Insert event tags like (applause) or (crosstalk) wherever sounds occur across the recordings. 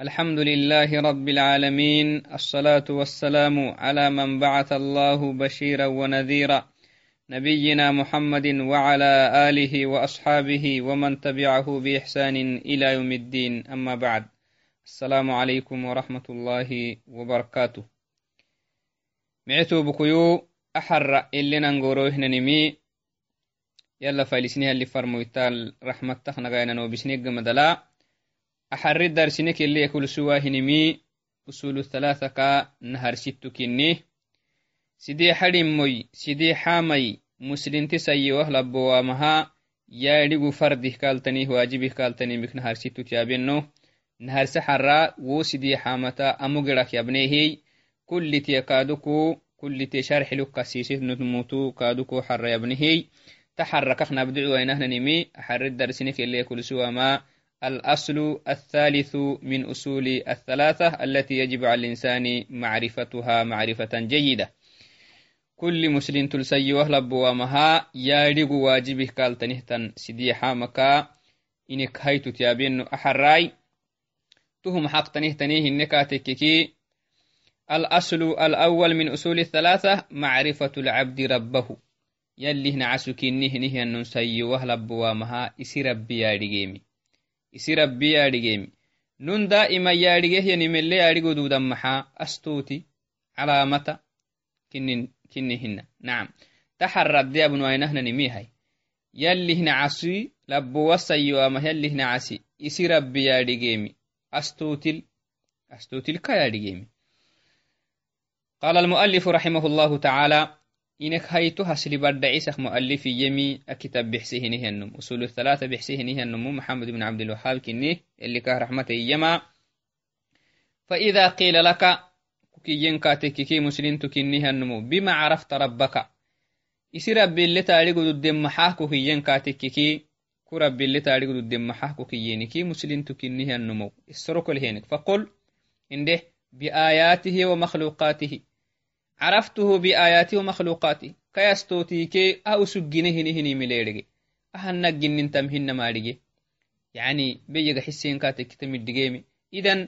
الحمد لله رب العالمين الصلاة والسلام على من بعث الله بشيرا ونذيرا نبينا محمد وعلى آله وأصحابه ومن تبعه بإحسان إلى يوم الدين أما بعد. السلام عليكم ورحمة الله وبركاته. معتو بكيو أحر اللي ننقروه ننمي يلا فايلسنها اللي فرمويتال رحمة تخنا غاينا نوبسنيق مدلا axari darsinekelea kulsuwahinimi usulu thalatha ka naharsittu kinni. Sideexadhimoy sideexaamay muslinti sayyewah labbowaamaha yaadhigu fardih kaaltanih waajibih kaaltanimik naharsittut yaabeno naharse xarra wo sideexaamata amo gerak yabneehiy kullitiya kaaduku kullite sharxiluk kasiisitnutmutu kaaduku xarra yabnehiy ta xarrakak nabducuwainahnanimi axari darsinekelea kulsuwama الأصل الثالث من أصول الثلاثة التي يجب على الإنسان معرفتها معرفة جيدة. كل مسلم تلسي وهلب ومها يارق واجبه قال تنهتن سديحا مكا إنك هيتو تيابين أحراي. تهم حق تنهتنيه النكاتككي الأصل الأول من أصول الثلاثة معرفة العبد ربه. يلي نعسك نهنه أن نسي وهلب ومها إسي ربي يارقيمي isi rabbi yaadhigeemi nun daa'ima yaadhigehyanimelle yaadhigo duudan maxaa astuuti calaamata kinni hinna nacam taxarradde abnuainahnanimihay yallihna casi labbowasayoama yallihna casi isi rabbi yaadhigeemi astuutil astuutilka yaadhigeemi قال المؤلف رحمه الله تعالى إنك هيتو هسلي برد عيسى مؤلف يمي أكتاب بحسيه نهنم. أصول الثلاثة بحسيه نهنم. محمد بن عبد الوهاب كني اللي كه رحمته يما. فإذا قيل لك كي ينكاتك كي مسلم تكني هنمو بما عرفت ربك. isi rabbi اللي taarigu dudden maxaako hiyyen kaatekkiki ku rabbi اللي taarigu dudden maxaako kiyyeniki muslimtu kinni hannumo issorokol henik faqul inde biaayaatihi wa makhluuqaatihi عرفته بآياته ومخلوقاته. كيستوتيكي أو سجنه هني هني مليرجي أهنك جنن تمهن مارجي يعني بيجا حسين كاتك تمدجيمي إذن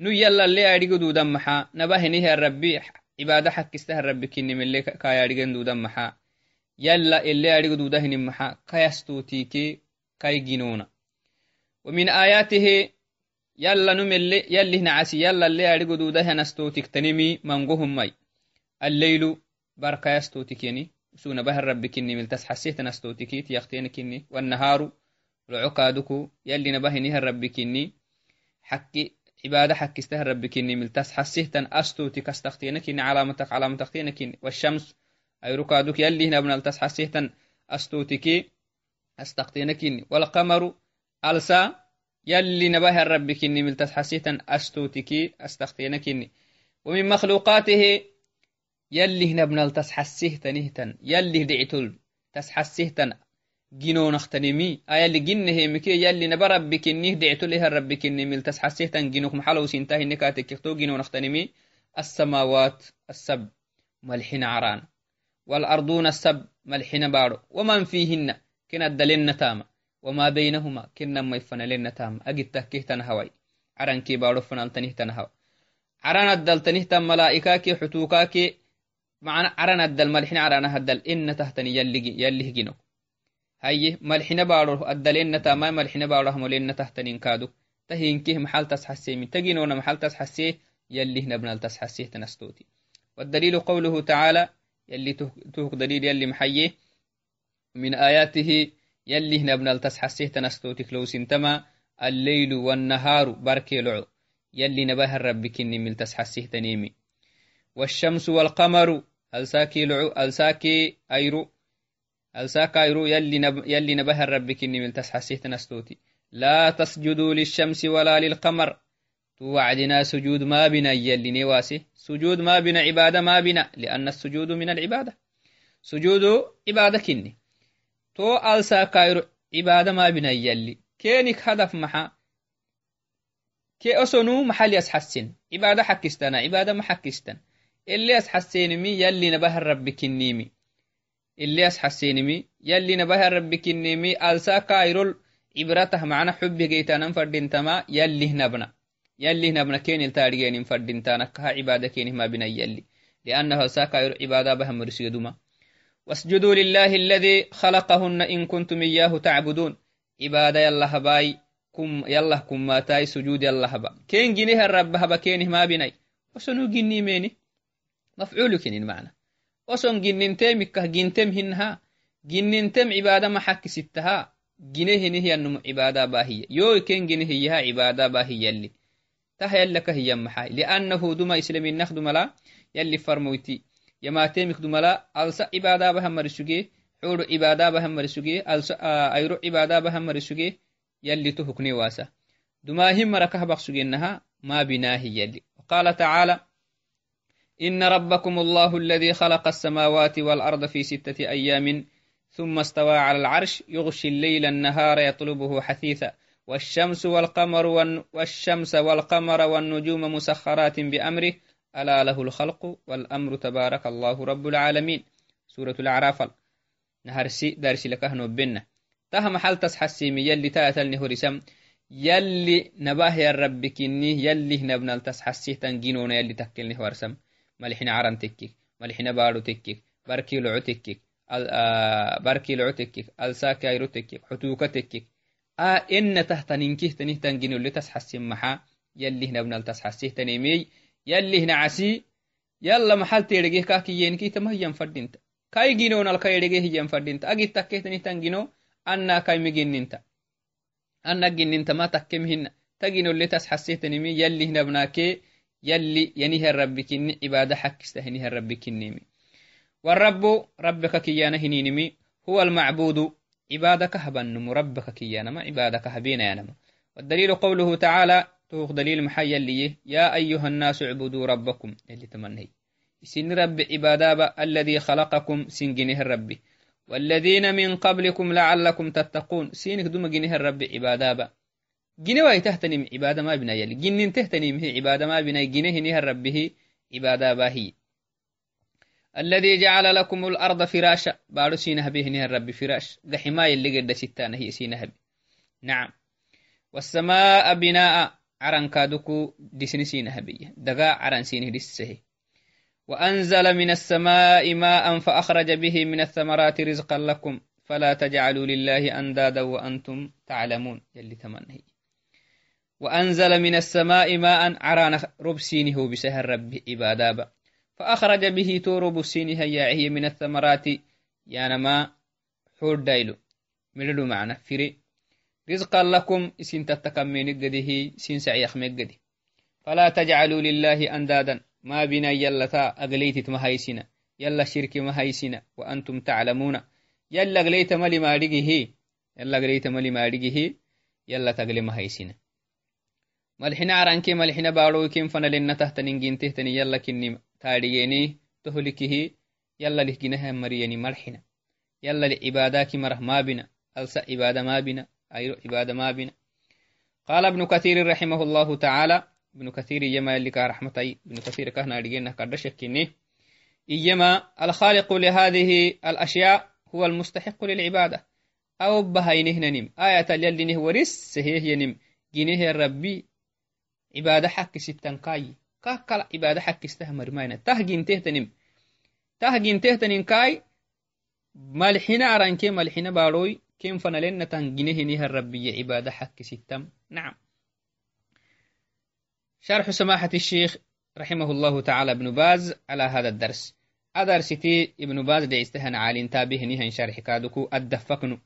نو يلا اللي أريجو دودا محا نبه نيه الربي عبادة حق استه الربي كني من اللي كاي أريجن دودا محا يلا اللي أريجو دودا هني محا كيستوتيكي كاي جنونا ومن آياته يلا نملي يلي نعسي يلا اللي أريجو دودا هنستوتيك تنمي منقوهم مي الليل بركة يستوتكيني سونا بها الرب كني ملتس حسيت نستوتكي تيختين كني والنهار العقادكو يلي نبهني الرب كني حكي عبادة حكي استه الرب كني ملتس حسيت أستوتك استختين كني علامتك علامة تختين كني والشمس أي ركادك يلي هنا بنلتس حسيت أستوتكي أستختين كني والقمر ألسا يلي نبه الرب كني ملتس حسيت أستوتكي أستختين كني ومن مخلوقاته يلي هنا بنال تسحسيه تنهتن يلي دعتل تسحسيه تن جنو نختنمي آيا اللي جنه مكي يلي نبرب بكنيه دعتل لها الرب كني مل تسحسيه تن جنوك محلو سنتاه نكاتك يختو جنو نختنمي السماوات السب ملحن عران والأرضون السب ملحن بارو ومن فيهن كنا الدلين تاما وما بينهما كنا ما يفنلين تاما أجد تهكيه تنهوي عران كي بارو فنال تنه تنهو عران الدل تنه تم ملائكاكي حتوكاكي معنى عرنا الدل ملحنا عرنا هدل إن تهتني يلي يلي هجينو هاي ملحنا بارو الدل إن تما ملحنا بارو هم لين تهتني كادو تهين كيه محل تسحسي من تجينونا محل تسحسي يلي هنا بنال تسحسيه تنستوتي. والدليل قوله تعالى يلي توك دليل يلي محيي. من آياته يلي هنا بنال تسحسيه تنستوتي لو سنتما الليل والنهار بركي لعو. يلي نبه الرب كني من تسحسيه تنيمي. والشمس والقمر ألساكي لعو ألساكي أيرو ألساك أيرو يلي, نب... يلي نبه الرب كني من تسحسيه تنستوتي لا تسجدوا للشمس ولا للقمر. توعدنا سجود ما بنا يلي نواسي. سجود ما بنا عبادة ما بنا لأن السجود من العبادة. سجود عبادة كني. تو ألساك أيرو عبادة ما بنا يلي. كينك هدف اللي أسحسينمي يلي نبه الرب كنيمي اللي أسحسينمي يلي نبه الرب كنيمي ألسا كايرول عبرته معنا حب جيتانا فردين تما يلي نبنا. يلي نبنا كين التارجين فردين تانك ها عبادة كين ما بنا يلي. لأنه ساكا عبادة بهم رسيدما واسجدوا لله الذي خلقهن إن كنتم إياه تعبدون. عبادة يلا هباي كم يلا كم ما تاي سجود يلا هبا. كين جنيه الرب هبا كين ما بناي. وسنو جني ميني؟ mafculukenin mana oson ginninteemikah gintem hinaha ginnintem cibada maxakisittaha ginehenihyanum cibaada baahiya yoiken ginehiyaha cibaada baahiyalli tah yallaka hiyan maxay liannahu duma islaminah dumala yalli farmoyti yamateemik dumala alsa cibaadaabahamarisuge xuru cibaadaabahamarisuge ayro cibaadaabahamarisuge yalli to hukne waasa dumaahi marakah baqsugenaha maa binaahi yalli qala tacaala إن ربكم الله الذي خلق السماوات والأرض في ستة أيام ثم استوى على العرش يغشي الليل النهار يطلبه حثيثا والشمس والقمر والشمس والقمر والنجوم مسخرات بأمره. ألا له الخلق والأمر تبارك الله رب العالمين. سورة الأعراف. نهرسي دارسي لك هنو بنا. تها محل تسحسيمي يلي تاتلني هرسم يلي نباه يا رب كني. يلي نبنا تسحسيه تنجينونا يلي تكلني هرسم ملحنا عرن تكيك ملحنا بارو تكيك بركي لعو تكيك بركي لعو تكيك ألساك ايرو تكيك حتوكا تكيك. آه إن تحت ننكيه تنيه تنجينو اللي تسحسين محا يلي نبنا تسحسيه تنيمي يلي هنا عسي يلا محل تيرجيه كاكي ينكي تما هي فردينتا كاي جينو نالكا يرجيه هي فردينتا أجي تكيتني تنجينو أنا كاي مجننتا يلي ينيه الرب كني عبادة حق استهنيه الرب كنيمي والرب ربك كيانا هنينمي هو المعبود عبادك هبنم ربك كيانا ما عبادك هبينا ينما والدليل قوله تعالى توق دليل محيا لي يا أيها الناس اعبدوا ربكم. اللي تمنهي. سن رب عبادة الذي خلقكم سنجنه الرب. والذين من قبلكم لعلكم تتقون. سينك دوم جنه الرب عبادة جنه واي تهتنم عبادة ما يلي جنين تهتنم هي عبادة باهي. الذي جعل لكم الأرض فراشا. بارو سينه به نها الرب فراش. قحماي اللي قد ستانه هي سينه نعم. والسماء بناء. عرن كادوكو دسنسين هبية دقا عرن سينه دسه وأنزل من السماء ماء فأخرج به من الثمرات رزقا لكم. فلا تجعلوا لله أندادا وأنتم تعلمون. يلي تمنهي وأنزل من السماء ماء عران رب سينه بسهر رب إبادابا. فأخرج به تورب سينه ياعه من الثمرات. يانما حور دايلو. ملدو معنا. فري رزقا لكم. إسين تتكمين قده سين سعيخ مقده فلا تجعلوا لله أندادا. ما بنا يلتا أغليت مهيسنا يلا شرك مهيسنا وأنتم تعلمون. يلا أغليت ملي مارجه يلا أغليت ملي مارجه يلا تغلي مهيسنا ملحنا عرانكي ملحنا باروكين فنلنا تحت ننجين تهتني يلا كني تارييني تهلكه يلا لهجنها مريني ملحنا يلا لعباداك مره ما بنا ألسأ عبادة ما بنا أي عبادة ما بنا. قال ابن كثير رحمه الله تعالى ابن كثير يما اللي رحمة ابن كثير كهنا رجينا كردشك كني إيما الخالق لهذه الأشياء هو المستحق للعبادة. أو بهينه نم آية يلي نهو رس هي نم جنيه ربي كاكل عبادة حق استهمر ماينة تهجين تهتنم. تهجين تهتنم كاي. مالحنا عرانكي مالحنا باروي كم فنلن تنجنه الربية عبادة حق ستم نعم. شرح سماحة الشيخ رحمه الله تعالى ابن باز على هذا الدرس. أدرستي ابن باز دي استهن عالين تابه نهن شرح كادوكو. الدفقن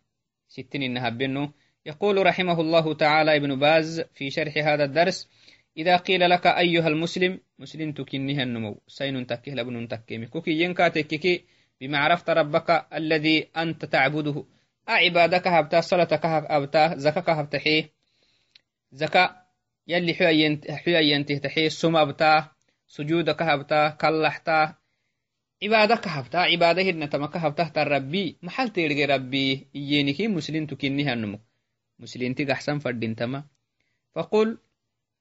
ستين إنها بنو يقول رحمه الله تعالى ابن باز في شرح هذا الدرس إذا قيل لك أيها المسلم مسلم تكنها النمو سين تكيه لبن تكيمي كوكي ينكا تككي بما عرفت ربك الذي أنت تعبده. عبادك هبتا صلاتك هبتا زكاك هبتحي زكا يلي حيا ينتهتحي سما بتا سجودك هبتا كلحتا عبادك هبتا عبادة هدنا تمك هبتا ربي. محل تيرغي ربي يينكي مسلم تكنيها النمو مسلم تقحسن فردين تما. فقل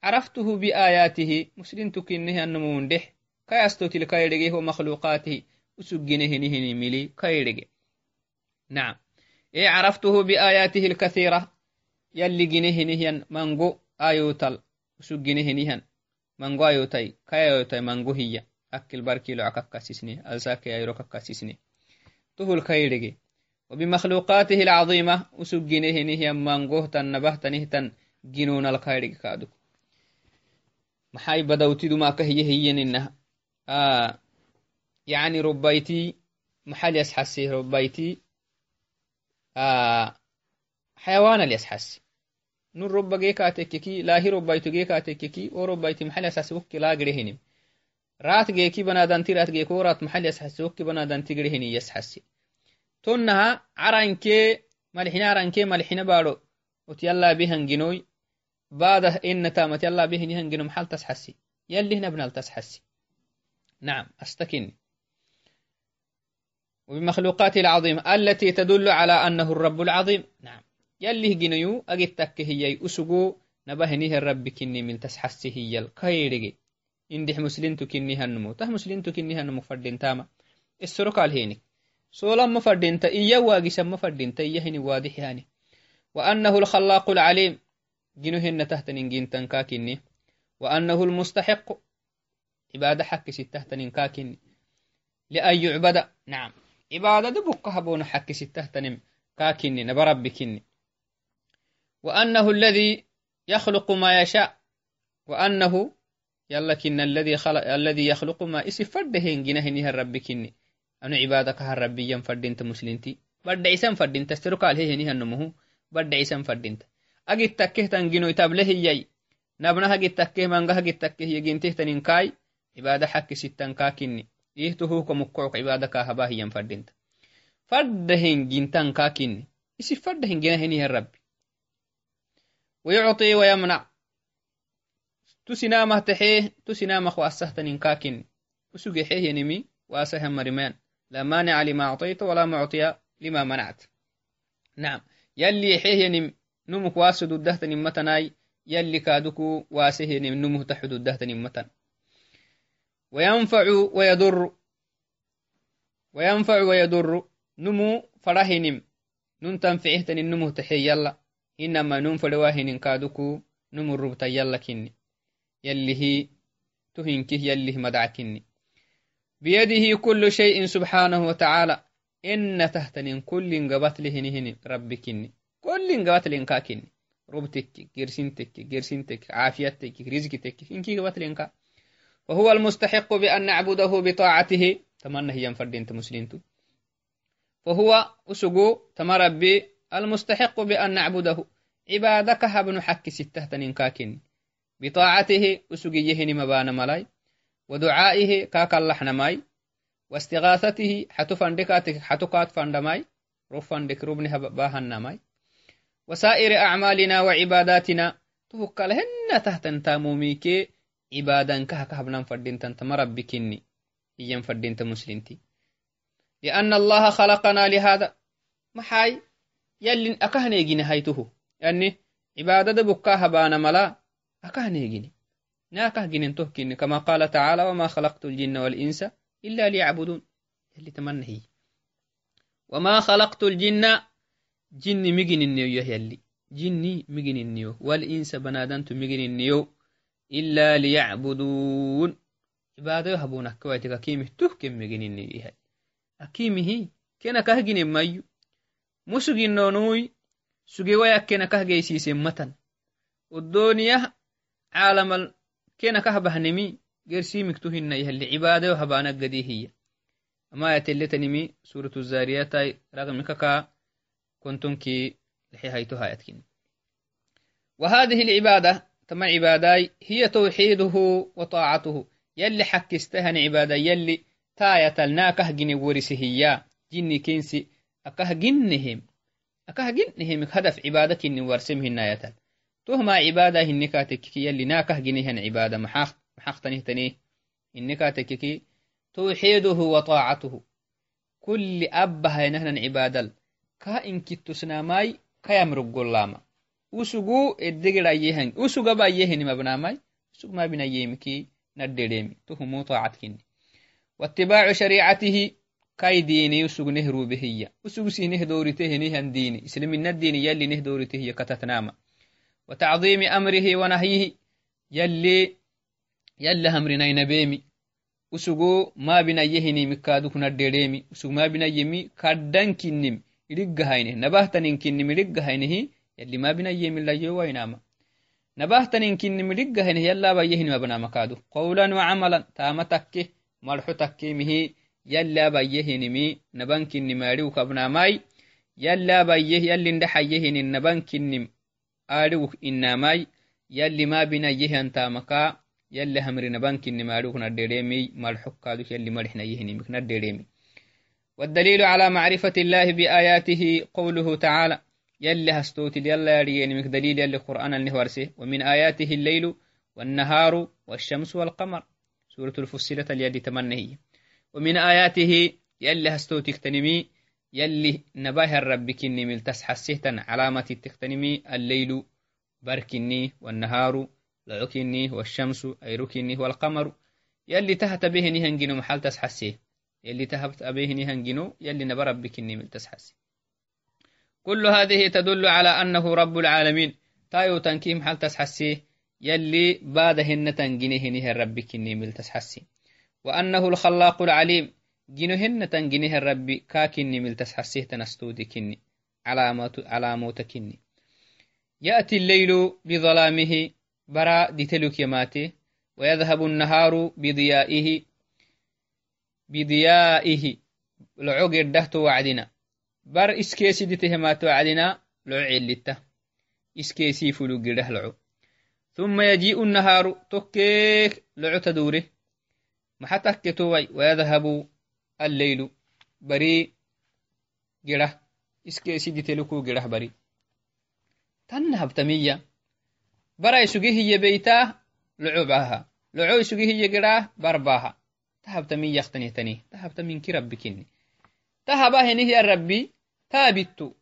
عرفته بآياته مسلم تكنيها النمو مندح كيستو تلك يرغي هو مخلوقاته. وسجنه نهني ملي كيرغي نعم. إيه عرفته بآياته الكثيرة. يلي جنيه نهيا منغو آيوتل usugine henihan mango ayotai kayayotai mango hiya akil barkilo akakkasisne alsake ayro kakkasisne tuhul kaydege وبمخلوقاته العظيمة أسجنه نهي مانغوه تنبه تنهتن جنون الكايرك كادو هي إنها آه يعني ربيتي محل يسحسي ربيتي آه حيوان اللي يسحسي. نور رب جيكا تككي لا هي ربيتو جيكا تككي أو ربيتي محل يسحسي وكي لا غريهنم رات جيكي بنادان تيرات جيكو رات محل يسحسي وكي بنادان تيغريهني يسحسي. تنها عرانكي ملحنا عرانكي ملحنا بارو. وتيلا بيهن جنوي بعد إن تامت يلا بيهن يهن جنو محل تسحسي. يلي هنا بنال تسحسي. نعم أستكن. وبمخلوقاته العظيمة التي تدل على أنه الرب العظيم. نعم. يلي جنيو أجتك هي أسجو نبهنيه الرب كني من تسحسي هي الكيرجي إندح مسلمتو كني هنمو. ته مسلمتو كني هنمو فردين تاما. السرق الهيني سولما فردينت إيا واقسا فردينت إيا هني واضح يعني وأنه الخلاق العليم جنوهن تحت ننجين تنكاكني وأنه المستحق. عبادة حق ستة ننكاكني لأن يعبد. نعم. عبادة دبك هبون ستة نم كاكني نبربكني وأنه الذي يخلق ما يشاء. وأنه يلا كن الذي خلق الذي يخلق ما اسفردهن جنهنها ربكني anu cibaadaka harabbiyan fadinta muslinti badhacisan fadinta sterokaalhehenihanumuhu badhacisan fadinta agittakkehtan ginoitablehiyyai nabna hagittakkeh manga hagittakkeh yegintehtaninkai cibaada xakki sittan kakinni ihtuhuka mukkook cibaada kahabahiyan fadinta faddahen gintan kakinni isi faddahen ginahenihan rabbi ويعطي ويمنع تسنامه تحيه تسنامه واسهتن كاكن وسجي حيه ينمي واسهم مرمان لا مانع لما أعطيت ولا معطي لما منعت نعم يلي حيه نم نمك واسد الدهت نمتناي يلي كادكو واسه نم نمه تحد الدهت نمتن. وينفع ويضر وينفع ويضر نمو فراه نم. نن تنفعه تن نمه تحي يلا. إنما نم فرواه نم كادكو نمو الربط يلا كني. يلي هي تهنكه يلي مدعكني بيده كل شيء سبحانه وتعالى. إن تهتنين كل قبت لهنهن ربكني كل قبت لنكاكني ربتك جرسنتك جرسنتك عافيتك رزقتك إنكي قبت لنكا وهو المستحق بأن نعبده بطاعته تمنى هي فرد انت مسلمت فهو أسقو تمربي المستحق بأن نعبده عبادك هبن حك ستة تنكاكني بطاعته أسقي يهني مبان ملاي ودعائه كاكالحنا ماي واستغاثته حتو فندكاتك حتو كات فندماي روف فندك ربنها باهنا ماي وسائر أعمالنا وعباداتنا. تفكال هن تحت تاموميك. عبادا كها كهبنا فردين تنتم ربكني إيام فردين مسلمتي لأن الله خلقنا لهذا. محاي. يلين أكهنيجي هيته يعني عبادة بكاها بانا ملا أكهنيجي ناكه جنين تهكين كما قال تعالى وما خلقت الجن والإنس إلا ليعبدون. اللي تمنهي. وما خلقت الجن jinni migininiyo yahyali jini migininniyo walinsa banadantu migininiyo ila liyacbuduun. Cibaadayo habunakkawaitik akimih tuhken migininiyo yahay akimihi kenakahgine mayu musuginonui sugewaya kenakahgeysiise matan. Odoniyah caalamal kenakah gersimik gersimiktuhina yahali cibaadayo habana gadihiya amayatelletanimi suratu zariyatai raqmikaka كنتم كي لحي هيتها يتكين وهذه العبادة تما عباداي هي توحيده وطاعته. يلي حكستهن عبادة يلي تاية الناكه جني ورسهيا جني كنسي أكه جنهم. أكه جنهم هدف عبادة كني ورسمهن يتل تهما عبادة هنكا تككي يلي ناكه جنيهن عبادة. محاق محاق تنيه تنيه إنكا تككي توحيده وطاعته. كل أبها ينهن عبادة. kaha inkittusnamai kayamruggollaama usugu edegedhayehan usugabayehenimabnaamai usugmabinayemiki naddereemi tuhumuu taacadkinni wattibaacu shariicatihi kai diini usug neh rubehiya usug sineh dowritehenihan diini. Islamina diini yalli neh dowritehiya katatnaama. Watacdiimi amrihi wanahyihi yalli yalla hamrinaynabeemi usugu maabinayehini mikaduknaddereemi usug maabinayemi kaddankinnim kinnim idiggahayne nabahtanin kinnim idiggahaynehi yalli mabinayyemilayyo wainama nabahtanin kinnim idiggahayne yallabayyehini mabnama kadu qawlan wacamalan taama takke marxo takkemihi yallabayyeh yallindhaxayyehinin nabankinnim aadhigu innamai yalli mabinayyehan taamaka يلي همرنا بانك إني مالوك نديريمي مالحك كادوك يلي مرحنا يهني مك نديريمي والدليل على معرفة الله بآياته قوله تعالى يلي هستوت يلا يريني مك دليل يلي قرآن النهورسي ومن آياته الليل والنهار والشمس والقمر. سورة الفصلة اليد تمنهي ومن آياته يلي هستوت تكتنمي يلي نباه الرب كني ملتس حسيتا علامة تكتنمي الليل بركني والنهار لعكني والشمس أيركني والقمر. يلي تهت به نهنجنو محل تسحسي يلي تهت به نهنجنو يلي نبرب بكني من تسحسي كل هذه تدل على أنه رب العالمين. تايو تنكي محل تسحسي يلي بعدهن تنجنه الرب كني من تسحسي وأنه الخلاق العليم. جنهن تنجنه الرب كاكني كني علامات علامات كني يأتي الليل بظلامه برا ديتلوك يماتي ويذهب النهار بضيائه بضيائه لعوق الدهت وعدنا. بر إسكيسي ديتهمات وعدنا لعو علتا إسكيسي فلوق الده لعو ثم يجيء النهار تكيك لعو تدوره. محتك توي ويذهب الليل. بري جره إسكيسي ديتلوكو جره بري. تنهب تمية. bara isugi hiye beytaa lucubaha luco isugi hiye giraa barbaha tahabta min yaktanitani tahabta minki rabbi kinni tahaba henihi rabbi taabittu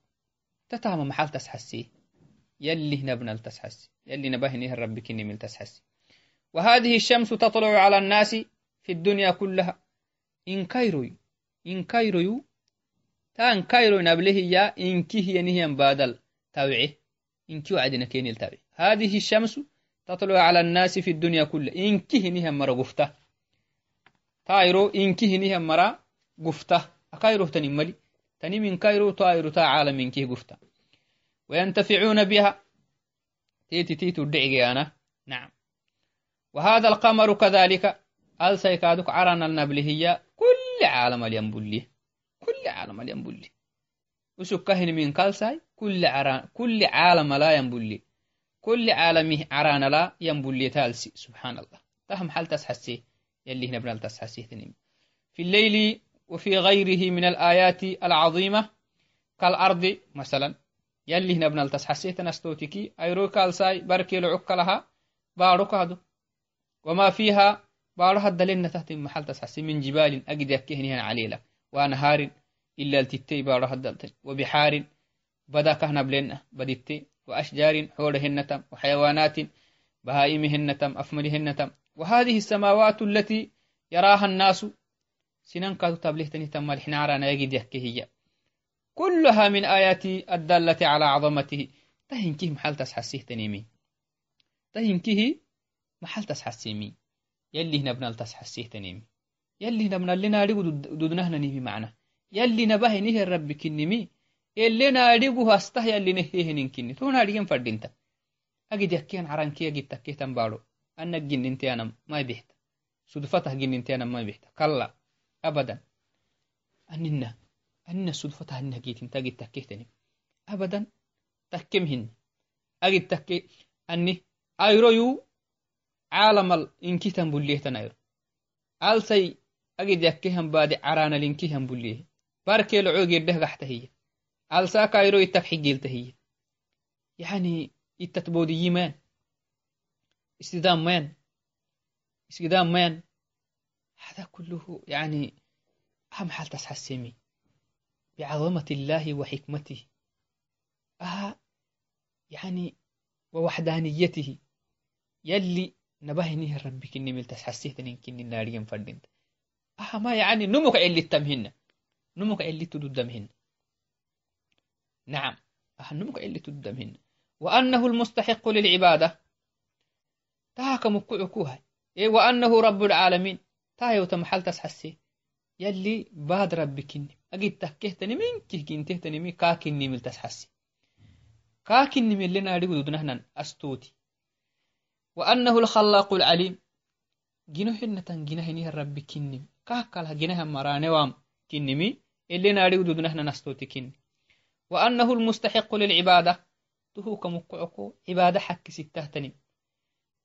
tatama maxal tasxasi يلي نبنى تسحس يلي نبهني الرب كني من تسحس وهذه الشمس تطلع على الناس في الدنيا كلها. إن كيروي إن كيروي تان كيروي نبله يا إن كيه ينهي بادل إن كيو عدنا كيني التاوعي هذه الشمس تطلع على الناس في الدنيا كلها. إن كهنها مرة قفته تايرو إن كهنها مرة قفته أكايرو تنملي تني من كايرو تايرو تا عالم من كه قفته وينتفعون بها تيتي تيتو الدعي أنا نعم وهذا القمر كذلك ألسيكادك عرنا النبلهية كل عالم الينبلي كل عالم الينبلي وسكهن من كالساي كل عران كل عالم لا ينبلي كل عالمه عرانا لا ينبلي تالسي سبحان الله تهم حال تسحسي يلي هنا بنال تسحسي تنم في الليل وفي غيره من الآيات العظيمة كالأرض مثلا. يلي هنا بنال تسحسي تنستوتكي أيرو كالساي بركي لعك لها بارك هذا وما فيها بارها الدلين تحت محل تسحسي من جبال أجد يكهنها عليلة. وأنهار إلا التتي بارها الدلتين وبحار بدا كهنا بلنا بدتي. وأشجار حولهن وحيوانات بهائمهن أفملهن وهذه السماوات التي يراها الناس سنن قد تبلهتني تم الحنارة يجد يحكي هي. كلها من آيات الدالة على عظمته. تهنكيه محل تسحسيه تنيمي تهنكيه محل تسحسيمي يلي هنا بنال تسحسيه تنيمي يلي هنا بنال لنا ريقو دودنهنا نيمي معنا يلي نبه نيه الرب كنمي elena adigu hastah yallineheheninkini tona adigen fadinta agid yakkian aranki agid takketan baado ana ginintiana mai bixta sudfatah ginintiana mai bixta kala abadan anina anina sudfatah anina gitinta agit takkehtani abadan takkem hin agit takke ani ayroyu caalamal inkitan bulliyehtan ayro alsay agid yakkehan baade caraanal inkihan bulliyehe barkeelo coogirdeh gaxtahiya alsaaka ayro itak xigiltahiya yani itat boodiyimaan استدام استدام مان هذا كله يعني أهم حال تسحسمي بعظمة الله وحكمته. أها يعني ووحدانيته. يلي نبهني ربك إني مل تسحسيتني كني ناريا فردنت. أها ما يعني نمك اللي تمهن. نمك اللي تدمهن نعم. أهنمك اللي تدمهن وأنه المستحق للعبادة. تهاك مكعكوها إيه وأنه رب العالمين. تايو تمحل تسحسي. يلي باد ربكني أجد تهكهتني من كهكين تهتني من كاكني مل تسحسي. كاكني من لنا ريو دونهنا أستوتي. وأنه الخلاق العليم. جنو هنة جنه هنيه ربي كني كاكالها جنه مراني وام كنمي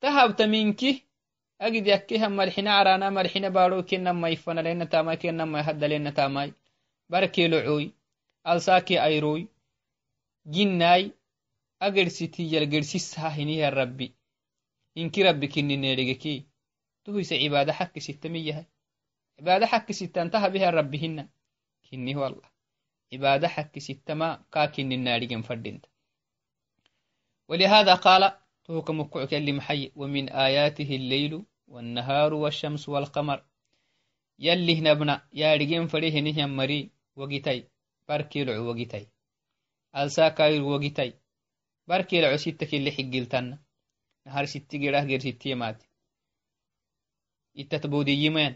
اللي ناري ودودنه نستوتي كني وأنه المستحق للعبادة تهو كمكعكو عبادة حق ستة تهب تمينكي أجد يكيها مرحنا عرانا مرحنا بارو كنا ما يفنا لنا تاماي كنا ما يهد لنا تاماي بركي لعوي ألساكي أيروي جناي أجر ستي يلقر سيسها هني ربي إنكي ربي كني نيريكي تهيس عبادة حق ستة مية عبادة حق ستة انتهى بها ربهن كني هو الله عبادة حق ستة ما كاكن الناري فردنت ولهذا قال تهك مكعك اللي محي. ومن آياته الليل والنهار والشمس والقمر. يلي نبنا يا رجين فريه نهم مري. وقتي بركي العو وقتي ألسا كاير وقتي بركي العو ستك اللي حقلتنا نهار ستي قراه غير ستي مات. itatbodiyimeen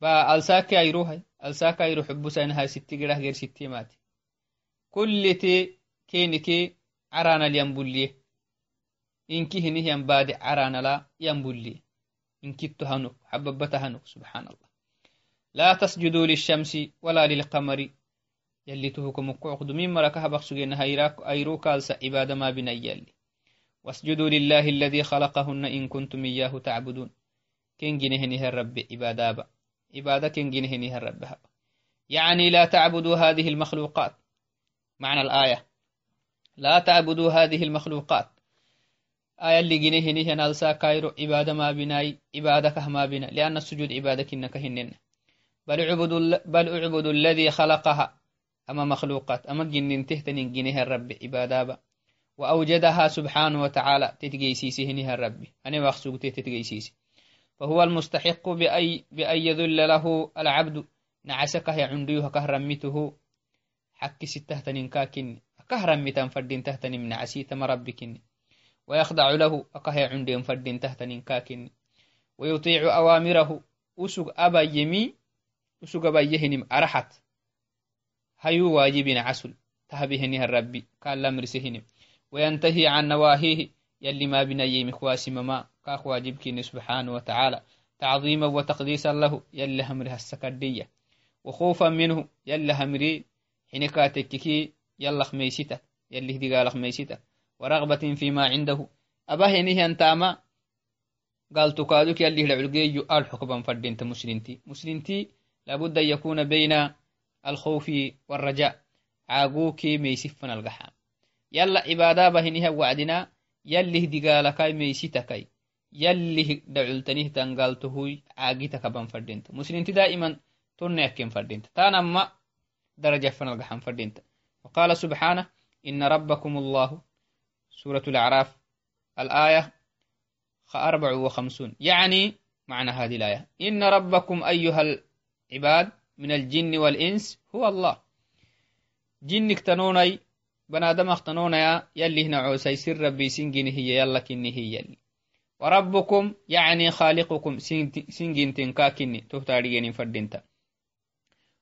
ba alsaake ayruhay alsaaka ayru xubusainahay sitti girah ger sittimati kullite kenike caranal yambulliye inki hinih yambade caranala yambulliye inkitto hanuk xababata hanuk subxaan allah laa tasjuduu lishamsi wala lilqamari yallituhukamukucqdumin maraka habaq sugena ayru kaalsa cibaada ma binayalli wasjuduu lillahi alladii khalaqahunna in kuntum iyaahu tacbuduun كنجنهنه الرب عبادابا عبادة كنجنهنه الرب يعني لا تعبدوا هذه المخلوقات معنى الآية لا تعبدوا هذه المخلوقات آية اللي جنهنه نالسا كايرو عبادة ما بناي عبادة كهما بنا لأن السجود عبادة كنك هنن بل اعبدوا بل اعبدوا الذي خلقها. أما مخلوقات أما جنن تهتن جنه الرب عبادابا وأوجدها سبحانه وتعالى تتجيسيسه نها الرب. أنا مخصوق تتجيسيسي. فهو المستحق بأي, بأن يذل له العبد. نعسكه يعنديه كهرمته حك ستة تنكاكن كهرمتا فردين تهتني من عسيت مربكن ويخضع له أكه يعندين فردين تهتني كاكن ويطيع أوامره. أسق أبا يمي أسق أبا يهنم أرحت. هيو واجبين عسل تهبهنها الربي قال لمرسهنم وينتهي عن نواهيه يلي ما بنا يمخواسي مما كاخ واجب كيني سبحانه وتعالى. تعظيما وتقديسا له يلا همرها السكردية. وخوفا منه يلا همري حينكاتككي يلا خميسيتا يلي هدي قال ورغبة فيما عنده أباه ينهي أنتاما قال تكادك يلي العلقي الحكم فردينت مسلمتي مسلمتي لابد أن يكون بين الخوف والرجاء عاقوكي ميسفن القحام يلا عبادة بهنها وعدنا يلي هدي قال كاي ميسيتكاي يلي دعلتنيه تنقالتهوي عاقيتك بان فردينت مسلمتي دائما تنى أكين فردينت تانا ما درجة فنلقحان فردينت وقال سبحانه إن ربكم الله سورة الأعراف الآية أربع وخمسون. يعني معنى هذه الآية. إن ربكم أيها العباد من الجن والإنس هو الله. جنك تنوني بنادم اختنونيا يلي هنا عوسي سر ربي سنجن هي يلا كني هي يلي. وربكم يعني خالقكم سنجن تنكاكني تهتاريين فردنتا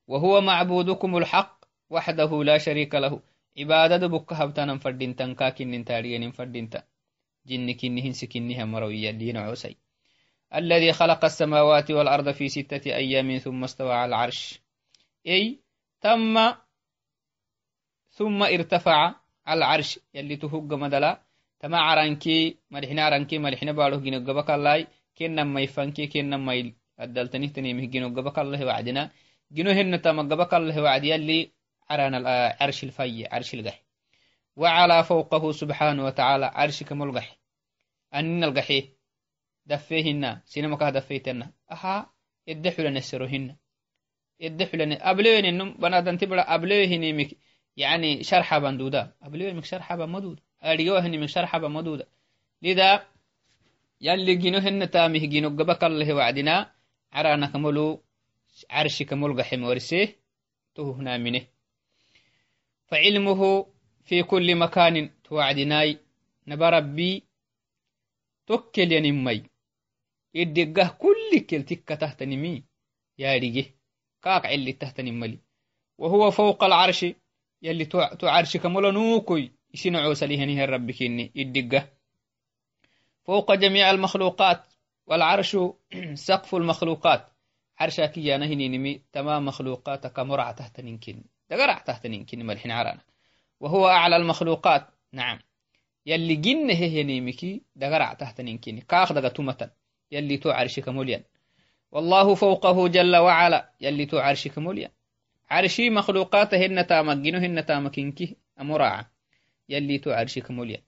وهو معبودكم الحق وحده لا شريك له. عبادة بك هبتنا فردنتا كاكن تاريين فردنتا جن كنهن سكنها مروية دين عسي الذي خلق السماوات والأرض في ستة أيام ثم استوى على العرش أي تم ثم ارتفع على العرش يلي تهج مدلا تما عرانكي ملحنا عرانكي ملحنا بارو جنو قبك الله كنا ما يفنكي كنا ما الدلتني تنيمه جنو قبك الله وعدنا جنو هن تما قبك الله وعد يلي carshilfayi carshilgaxe wacalaa fawqahu subxaana watacaala carshika molgaxe aninalgaxe daffee hina sinamakah daffeytena aha edde xulanesero hina edde xulane ablewenenum banadanti bara ablewehinimik yani sharxaban duuda ablewenimik sharxaba maduuda adhigawahinimik sharxaba maduuda lida yalli gino hena taamih gino gaba kallahe wacdina caraanakamolu carshika molgaxe morse tohuhnaamine فعلمه في كل مكان توعدناي. نبى ربي tokkelyanimay iddiggah kullikkel tikka tahtanimi yaadhige kaak celi tahtanimali وهو فوق العرش يلي تعرشك ملنوكي يسنعو سليهنه الرب كيني؟ الدقة فوق جميع المخلوقات والعرش (clears throat) سقف المخلوقات. عرشك يا نهني نمي تمام مخلوقاتك مرع تحت ننكن دقرع تحت ننكن ملحن عرانا. وهو أعلى المخلوقات. نعم. يلي جن هي نيمكي دقرع تحت ننكن كاخ دقا تمتا يلي تو عرشك مليان. والله فوقه جل وعلا. يلي تو عرشك مليان. عرشي مخلوقات هن تامجنو هن تامكينكي أمراعة يلي تو عرشك مليان.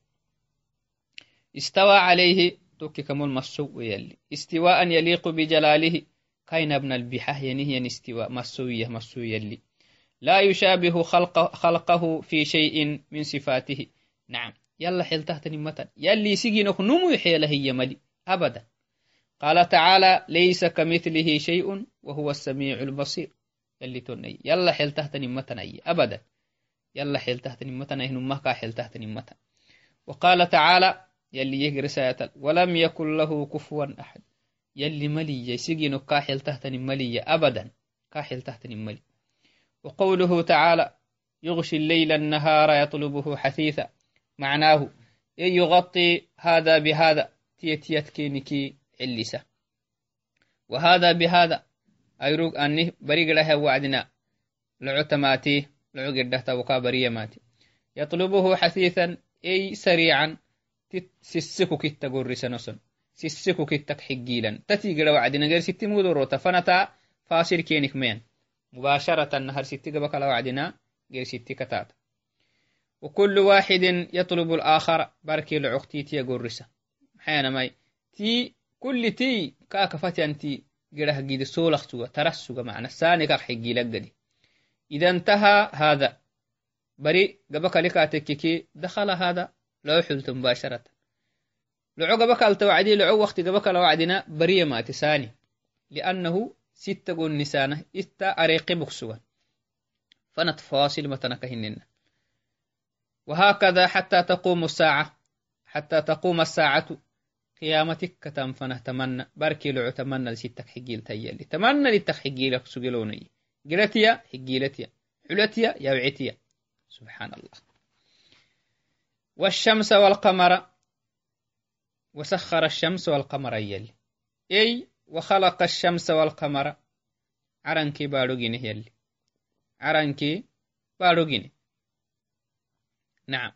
استوى عليه توكي كمول مسو يلي. استواء يليق بجلاله. كاين ابن البحة ينهي استواء. مسوية مسو يلي. لا يشابه خلق خلقه في شيء من صفاته. نعم. يلا حيلته تنمتا يلي سيجينك نمو يحيله هي ملي أبدا. قال تعالى ليس كمثله شيء وهو السميع البصير. يلي توني. يلا حيلته تنمتا أبدا. يلا حيلته تنمتا نمه كا حيلته تنمتا وقال تعالى يلي يجري سيتل ولم يكن له كفوا أحد. يلي ملي. يسيجينو كاحل تحتني ملي أبدا. كاحل تحتني ملي وقوله تعالى يغشي الليل النهار يطلبه حثيثا. معناه يغطي هذا بهذا تيتيت كينكي علسة وهذا بهذا أيروك أني بريق لها وعدنا. لعتماتي لعقدة وكا بريماتي. يطلبه حثيثا أي سريعا سسكو كتا قرسنسن سسكو كتك حقيلا تتي قرا وعدنا غير ستي مودروتا فنتا فاصل كينك مين. مباشرة نهر ستي قبك وعدنا غير ستي كتات وكل واحد يطلب الآخر بركي لعقتي تي قرسة. حين ماي تي كل تي كاك فتي قراه قيد سولخ سوى ترسوغ معنى كاك حقي لقدي إذا انتهى هذا. بري قبك لكاتككي دخل هذا. لو حلت مباشرة. لعو قبك التوعدي لعو وقت قبك وعدنا. برية ما تساني. لأنه ستة قول نسانة إتا أريق بكسوة فنت فاصل متنكهنن وهكذا حتى تقوم الساعة حتى تقوم الساعة قيامتك كتم فنهتمنى بركي لعو تمنى لستك حقيل تيالي تمنى لتك سجلوني قلتيا حقيلتيا حلتيا يوعتيا سبحان الله والشمس والقمر وسخر الشمس والقمر يلي أي وخلق الشمس والقمر. عرنكي باروجيني يلي. عرنكي باروجيني نعم.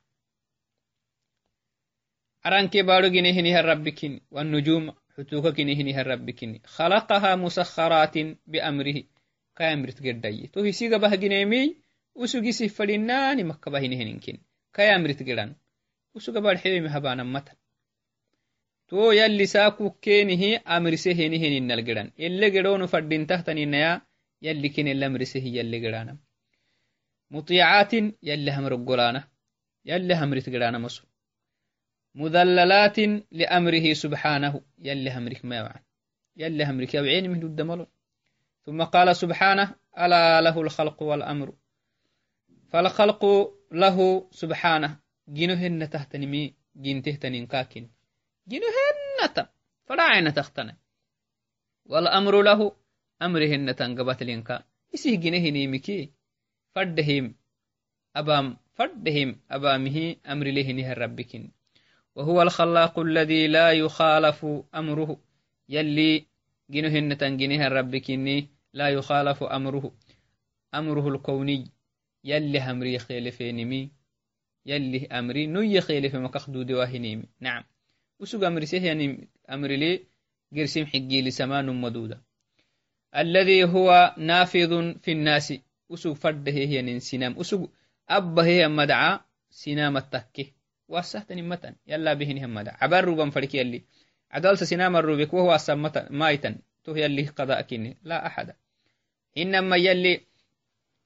عرنكي باروجيني هني الربكين والنجوم حتوككني هني الربكين خلقها مسخرات بأمره. كامرت قردي تو هسيغا بهجنيمي وسوغي سفلناني مكة بهني هنكين كامرت قران. usuga barxeemi habaanamatan تو يلي ساكو كينه أمر سهينه نلقران إلا قرون فردين تحتن نيا يلي كين إلا أمر سهي يلي قرانا. مطيعات يلي هم رقلانا. يلي هم رتقرانا مصر. مذللات لأمره سبحانه يلي هم رك ميوعان يلي هم رك وعين من الدمال ثم قال سبحانه ألا له الخلق والأمر. فالخلق له سبحانه. جنوهن تحتن مي جنتهتن كاكن gino hennata fadhacena tahtana walamru lahu amri hennatan gabatlinka isih gine hinimiki faddahim abam فدهم أبامه أمر له نهر ربك وهو الخلاق الذي لا يخالف أمره. يلي جنهن تنجنه ربك لا يخالف أمره. أمره الكوني يلي همري خيلفينمي يلي أمري نوي خيلي في مكخ دودي واهنيمي نعم. وسوق أمري سيه يعني أمري لي قرسم حقي لسمان مدودة. الذي هو نافذ في الناس. وسوق فرده هي ننسنام وسوق أبا هي مدعى سنام التكي واسهتني متن. يلا بهن هم مدعى عبر روبا فرك يلي. عدالة سنام الروبك وهو أسمت مايتا تو يلي قضاء كني لا أحد. إنما يلي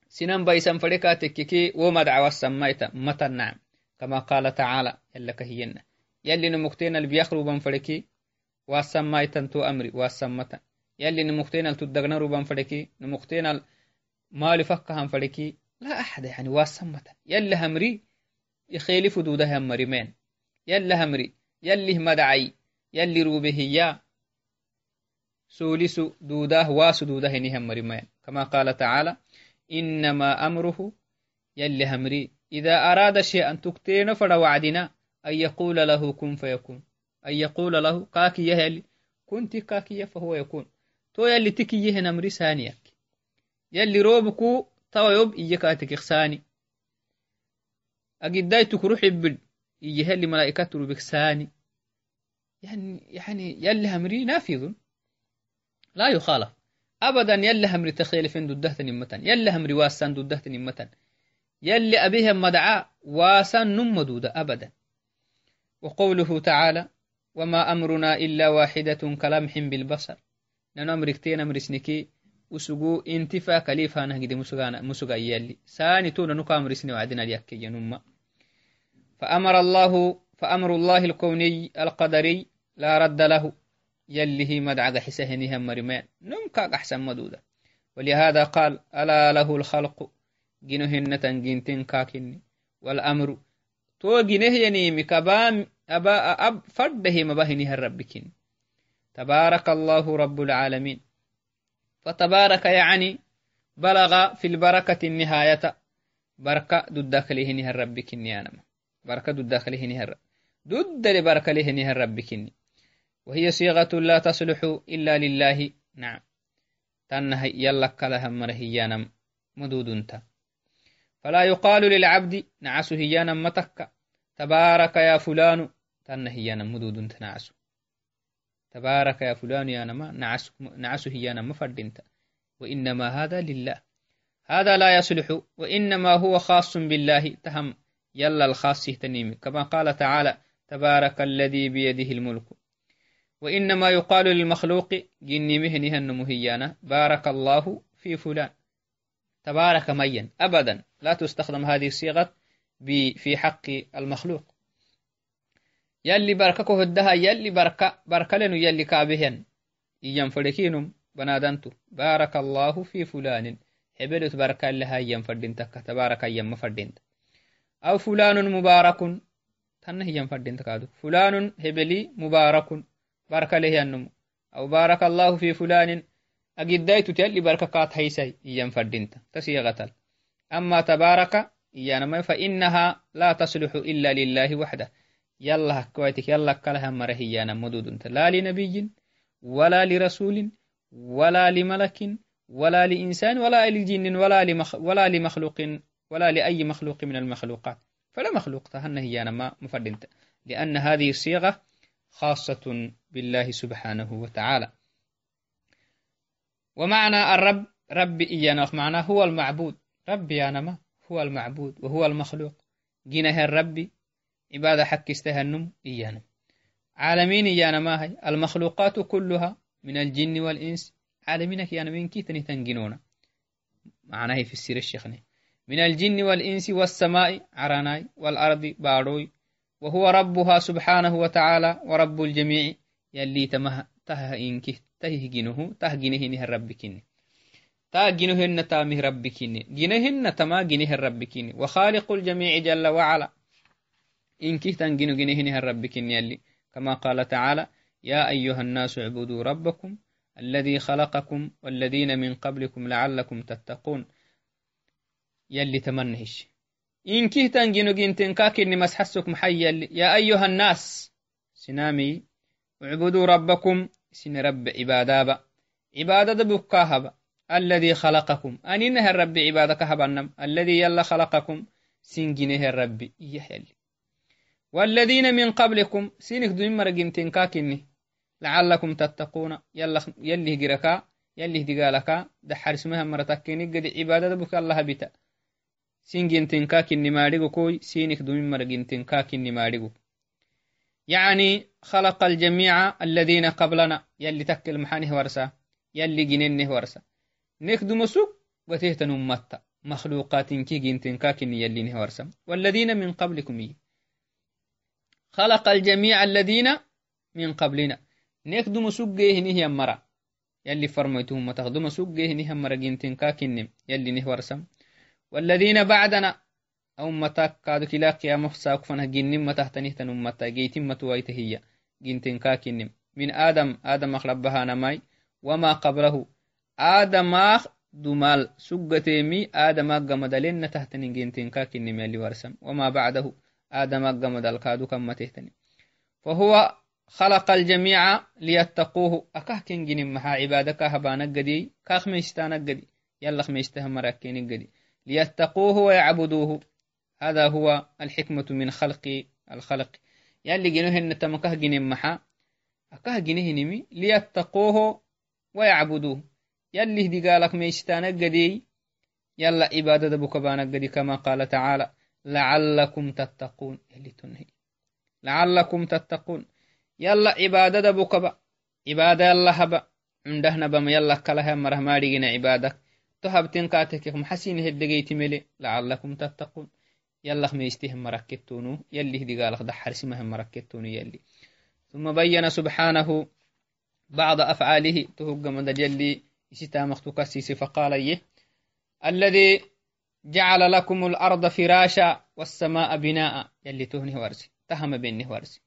سنان بيسان فريكا تككي وما دعوة سميتا متى نعم. كما قال تعالى. يلا كهينا يلي نمكتين اللي بيخروا بنفريكي واسميتا تو أمري واسمتا يلي نمكتين التدغنا روبان فريكي نمكتين مالي فكهم فريكي لا أحد يعني واسمتا يلا همري يخيلف دودها مريمين يلا همري يلي مدعي يلي روبه هي. سولس دوداه واس دوداه نهم مرمين كما قال تعالى إنما أمره يلي همري. إذا أراد شيئا تكتين فلا وعدنا أن يقول له كن فيكون. أن يقول له كاكي يهلي كنت كاكي فهو يكون. تو يلي تكي يهن أمري ثانيك يلي روبكو توا يوب إيكاتك إخساني أجداي تكروح يبل يهلي ملائكة روبك ثاني. يعني يعني يلي همري نافذ لا يخالف. أبدا يلي همري تخيل فين ددهت نمتن يلي همري واسان ددهت نمتن يلي أبيهم مدعاء واسان نمدود أبدا. وقوله تعالى وما أمرنا إلا واحدة كلمح بالبصر. نانو كليفا نهجد مسجا يلي. ساني تونا نكا أمرسني وعدنا ليكي ينما فأمر الله فأمر الله الكوني القدري لا رد له. يلي هي مدعق حسهنها مرمان نمكا أحسن مدودة. ولهذا قال ألا له الخلق. جنهن تنجنتن كاكني والأمر تو ينيمي كبام أبا أب فرده مبهنها الربكين تبارك الله رب العالمين. فتبارك يعني بلغ في البركة النهاية بركة ضد داخله نهر ربكين يا نما بركة ضد داخله نهر ضد لبركة له نهر ربكين وهي صيغة لا تصلح إلا لله. نعم. تنه يلك لها مرهيانا مدود انت فلا يقال للعبد نعس هيانا متك. تبارك يا فلان. تنه هيانا مدود نعس تبارك يا فلان يا نما نعس, نعس هيانا مفردنت. وإنما هذا لله. هذا لا يصلح وإنما هو خاص بالله. تهم يلا الخاص تنيم كما قال تعالى تبارك الذي بيده الملك. وإنما يقال للمخلوق جني مهنها النمهيانا بارك الله في فلان. تبارك مين. أبدا. لا تستخدم هذه الصيغة في حق المخلوق. يلي بركة هدها يلي بركة بركة لنو يلي كابهن. إيام فريكينم بنادنتو. بارك الله في فلان. حبلت بركة لها إيام فردينتك تبارك إيام مفردينت أو فلان مبارك تنه إيام فردينتك هذا فلان هبلي مبارك بركة له أو بارك الله في فلان. أجدايت تيلي بركة كات هيسي إيام فردينت تسيغتل أما تبارك إيانما فإنها لا تصلح إلا لله وحده. يلا كويتك يلا كلها مرهيانا مدود لا لنبي ولا لرسول ولا لملك ولا لإنسان ولا لجن ولا لمخ ولا لمخلوق ولا لأي مخلوق من المخلوقات. فلا مخلوق تهن هي ما مفردنت لأن هذه الصيغة خاصة بالله سبحانه وتعالى. ومعنى الرب رب إيانا معناه هو المعبود. ربي يا ما هو المعبود وهو المخلوق. جينه الرب عبادة حق استهنم إيانا عالمين إيانا ما هي المخلوقات كلها من الجن والإنس. عالمينك يانا من كي تني تنجنونا. معناه في السير الشيخني. من الجن والإنس والسماء عراناي والأرض باروي. وهو ربها سبحانه وتعالى ورب الجميع. يلي تمه ته إنك ته جنه ته جنه نه ربكني تا جنهن تامه ربكني جنهن تما جنه ربكني وخالق الجميع جل وعلا. إنك تنجن جنهن ربكني يلي. كما قال تعالى يا أيها الناس اعبدوا ربكم الذي خلقكم والذين من قبلكم لعلكم تتقون. يلي تمنهش إن كهتن جنو جنتن كاكني مسحسك محي يا أيها الناس. سنامي. اعبدوا ربكم سن رب عبادابا عبادة بكاهبا الذي خلقكم. أنينه الرب عبادك هبنم الذي يلا خلقكم. سنجنه الرب إيه يلي والذين من قبلكم. سينك دون مرقنتن كاكني لعلكم تتقون. يلا يلي جركا. يلي دقالكا. دحر اسمها مرتكيني قد عبادة بك الله بتا سينجنتن كاكني ماريغو كوي. سينك دون مرقنتن كاكني ماريغو يعني خلق الجميع الذين قبلنا. يلي تكل محانه ورسا يلي جننه ورسا. نخدم سوق وتهتن أمتا مخلوقات كي جنتن كاكني يلي نهورسا والذين من قبلكم يه خلق الجميع الذين من قبلنا. نكدم سجيه نهي مرة يلي فرميتهم تخدم سجيه نهي مرة جنتين كاكنم يلي نهي والذين بعدنا أو متى كادو كلا قيامة ساق فنه جنم ما تحتنه تنم متى جيتم متويت هي. جنتين كاكنم من آدم آدم أخربها نماي. وما قبله آدم دمال سجتيمي آدم أقمدلن تهتن جنتين كاكنم يلي ورسم. وما بعده. آدم أقمدل كادو كما تهتني فهو خلق الجميع ليتقوه. أكهكن جنم محا عبادك هبانك قدي. كاخ ميستانك قدي. يلا خميستهم مراكين قدي. ليتقوه ويعبدوه. هذا هو الحكمة من خلق الخلق. يلي جنوهن تمكه جنم محا أكه جنهنمي ليتقوه ويعبدوه. يلي هدي قالك ميستانك قدي يلا عبادة بكبانك قدي كما قال تعالى. لعلكم تتقون. يلي تنهي. لعلكم تتقون. يلا عبادة بكبا عبادة يلا هبا. عندهنا بما يلا كلها مرة ما دينا عبادك تهبتين كاتك محسين هدقيت ملي. لعلكم تتقون. يلا ميستهم مركتونو يلي هدي قالك دحر سمهم مركتونو يلي. ثم بين سبحانه بعض أفعاله تهج من جلي إستا مختكسيس فقال يه الذي جعل لكم الأرض فراشا والسماء بناء يلي تهني ورسي تهم بينه ورسي.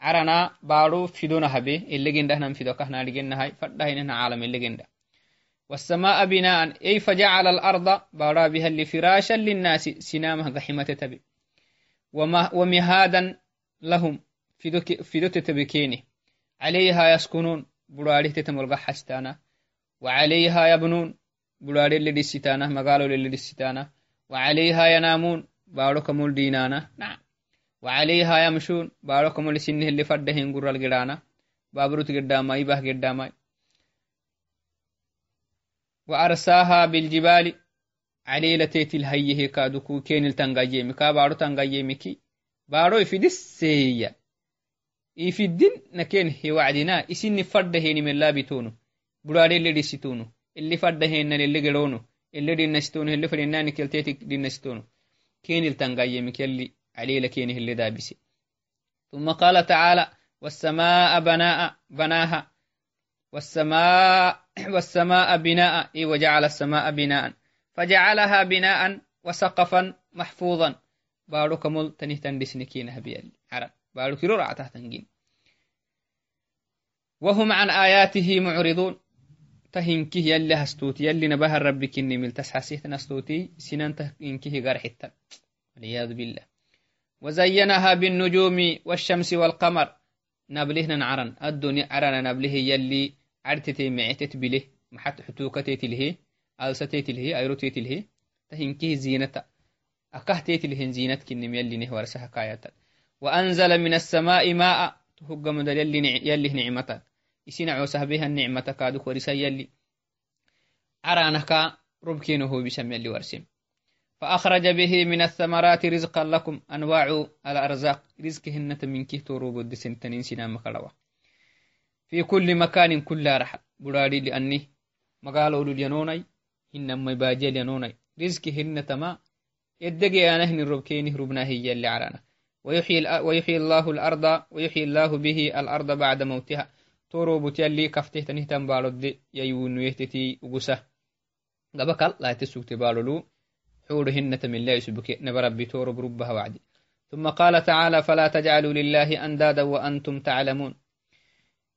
عرنا بارو فيدونا هبي اللي جنده نم فيدو كهنا لجنة هاي فدهنا عالم اللي جنده. والسماء بناء. أي فجعل الأرض بارا بها اللي فراشا للناس. سنامها قحمة تبي. ومهادا لهم. فيدو تتبكيني عليها يسكنون. براري تتمرغ حستانا. وعليها يبنون. براري اللي دستانا مقالوا اللي دستانا وعليها ينامون. بارو كمول دينانا. نعم. وعليها يمشون. بارو كمول سنه اللي فردهن قرال قرانا. بابروت قداماي باه قداماي. وأرساها بالجبال عليلة تيتل هيه كادوكو كين التنغايمي كا بارو تنغايمي كي بارو يفيدس سيئة. يفيدين نكين هي وعدنا. إسين فرد هيني من لابتونو براري اللي ديستونو. اللي فرد هينا اللي قرونو اللي دي نستونو اللي فرناني كالتيتك دي نستونو كين التنغايمي كاللي عليلة كين اللي دابسي ثم قال تعالى والسماء بناء بناها. والسماء والسماء بناء. إي وجعل السماء بناء. فجعلها بناء وسقفا محفوظا. بارو كمل تنه تندسنكين هبيل عرب. بارو كيلو تنجين. وهم عن آياته معرضون. تهنكه يلي هستوتي. يلي نبه الرب كني مل. تسحسيه نستوتي سنان تهنكه غير حتى والعياذ بالله. وزينها بالنجوم والشمس والقمر. نبلهن عرن الدنيا عرن نبله يلي حتوكتيت له ألستيت له أيروتيت له تهنكه زينة أكهتيت له زينة كنم يلي نهور سهكايات وأنزل من السماء ماء تهج من يلي يلي نعمة إسنا عوسه بها النعمة كادوك ورسا يلي. ربكينه بسم يلي ورسم فأخرج به من الثمرات رزقا لكم أنواع الأرزاق رزقهن من كيه تروب الدسنتنين سنا مكالوا في كل مكان كل رحل برادي لأني مقالوا للينوني إنما يباجي لينوني رزقهن تما يدقي أنا هن ربكينه ربنا هي اللي عرانا. ويحيي, ويحيي الله الأرض ويحيي الله به الأرض بعد موتها. تروب تيلي كفته تنهتم بالود ييون يهتتي وقسه قبكال لا تسوك تبالولو حورهن من الله يسبك نبربي تورب ربها وعدي. ثم قال تعالى فلا تجعلوا لله أندادا وأنتم تعلمون.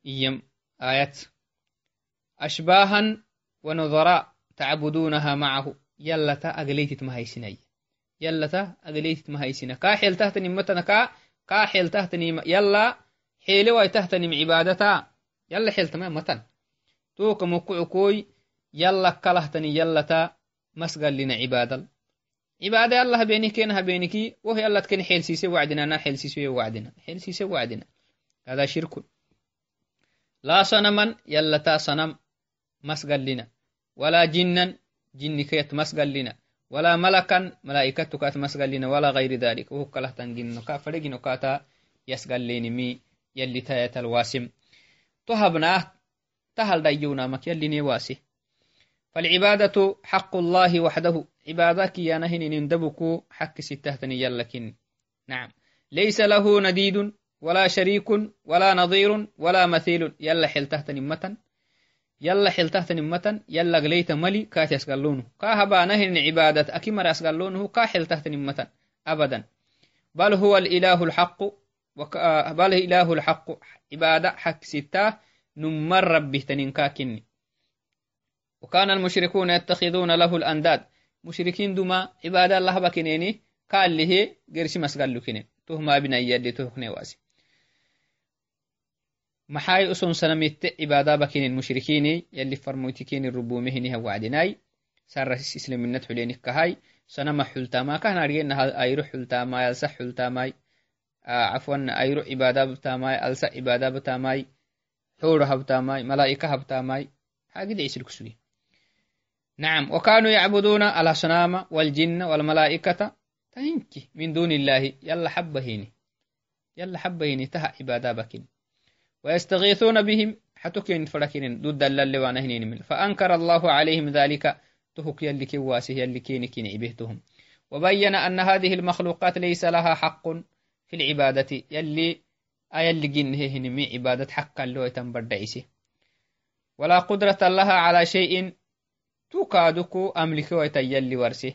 إيم. آيات. أشباها ونظراء تعبدونها معه. يلتا مهيسني يلتا أقليتت مهيسنا كا حيل تهتني متنا كا. كا حيل تهتني يلا حيل واي تهتني عبادتا. يلا حيل تمام متن. توك مكوكوي يلا كلهتني يلتا مسقل لنا عبادل عبادة الله بيني بينكي وهي الله تكن حيل سيسي وعدنا نا حيل سيسي وعدنا. حيل سيسي وعدنا. هذا شرك. لا صنما يلا تا صنم مسقل لنا ولا جنا جن كيت مسقل لنا ولا ملكا ملائكة كات مسقل لنا ولا غير ذلك. وهو كله تنجن فرق نكاتا لين مي يلي تايت الواسم تهبنا تهل ديونا مك يلي نواسي فالعبادة حق الله وحده. عبادك يا نهن نندبكو حق ستهتني يلكن. نعم. ليس له نديد ولا شريك ولا نظير ولا مثيل. يلا حل تحت نمة. يلا حل تحت نمة. يلا قليت ملي كات يسقلونه. كاهبا نهن عبادة. أكمر يسقلونه. كاحل تحت نمة. أبدا. بل هو الإله الحق. بل إله الحق. عبادة حق ستة. نمر ربه تنينكا كني وكان المشركون يتخذون له الأنداد. مشركين دما عبادة الله بكنيني. قال له قرش مسقال لكنين تهما بنا يدي تهكني واسي. maxay uson sanamitte cibaada bakin mushrikiini yalli farmoytikini rubumehiniha wacdinai saras islaminat xulenikkahay sanama xultama kahna argenaha ayro xultamai alsa xultamai cafwan ayro cibaada btamai alsa cibaada btamai xuro habtamai malaa'ika habtamai hagidcisilkusugi نعم وكانوا يعبدون الأصنام والجن والملائكة تهنكي من دون الله يلا حبهيني يلا حبهيني تها عبادة بكين ويستغيثون بهم. حتكين فركين ضد اللي وانهنين من فأنكر الله عليهم ذلك. تهك يلي كواسه يلي كين عبهتهم وبين أن هذه المخلوقات ليس لها حق في العبادة. يلي أيلي جنه هنمي عبادة حقا لو يتنبردعيسي ولا قدرة لها على شيء تكادكو أملك ويتيلي ورسه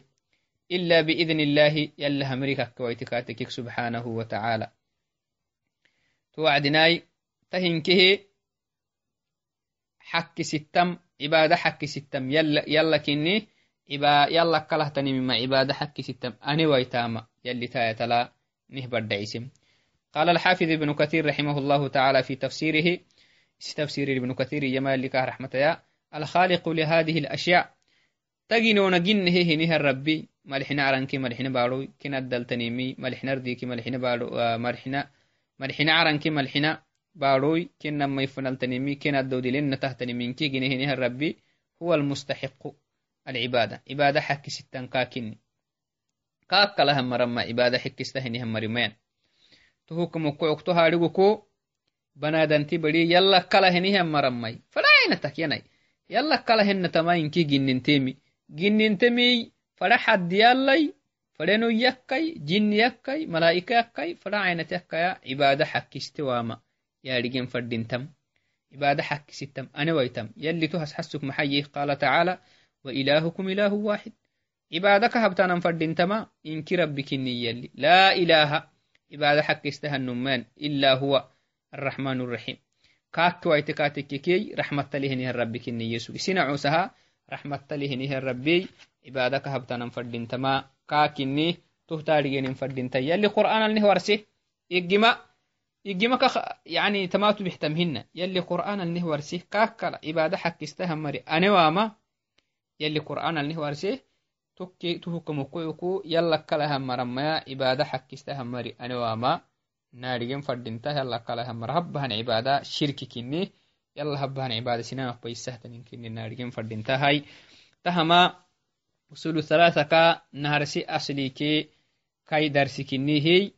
إلا بإذن الله. يلا همريكا كويتكاتك سبحانه وتعالى. توعدناي تهنكه حك ستم عبادة حك ستم. يلا يلا كني إبا يلا كله تني مما عبادة حك ستم. أني ويتاما. يلي تايتلا نهبر دعيسم. قال الحافظ ابن كثير رحمه الله تعالى في تفسيره تفسير ابن كثير جمال لك رحمة يا الخالق لهذه الأشياء. تجنون جنه هنه الربي ملحنا عرنكي ملحنا بارو. كنا الدلتنيمي ملحنا رديكي ملحنا بارو. ملحنا ملحنا عرنكي ملحنا باروي كنا ما يفنلتنمي كنا الدودلين تهتنمينكي جنهنها الربي هو المستحق العبادة. عبادة حق ستان كاكني كاك لها مرمى عبادة حق استهنها مرمين تهوك مكوك تهاريكو بنادنتي بدي يلا كلا هنيها مرمي فلا عينتك يناي يلا كلا هن تماينكي جننتمي جننتمي فلا حد يلاي يارجين فردينتم عبادة حق ستم أنا ويتم يلي تهس حسك محيي. قال تعالى وإلهكم إله واحد. عبادك هبتانا فردينتما إنك ربك يلي. لا إله. عبادة حق استهى النمان إلا هو الرحمن الرحيم. كاك ويتكاتك كي. رحمة لهنه ربك يسوع سنعوسها رحمة لهنه ربي عبادك هبتانا فردينتما كاكني تهتارجين فردينتا يلي قرآن اللي ورسه إجماع igimaka yani tamatu bixtamhina yali qur'an alnihwarsih kakala ibada xakistahamari anewama yali qur'an alnihwarsih tokke tuhukamukoyku yalakalahamarmaya ibada xakistahamari anewama naadigen fadinta yalakalahama habbahan ibada shirki kini yala habbahan ibada sinama naadigen fadintahai tahama usulu thalathaka naharsi aslike kai darsikinihiy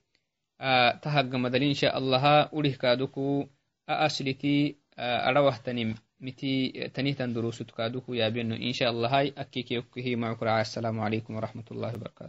كني نارجين فردنتا هاي تهما وصول ثلاثة كا نهرسي أصلي كي كاي درسي كني هي tahaggamadal insha allaha urih kaaduku a asliti arawahtanim miti tanihtan durusut kaaduku yaabeno insha allahai akkikeyokihi macukuraca assalamu alaikum warahmatullahi wabarakatu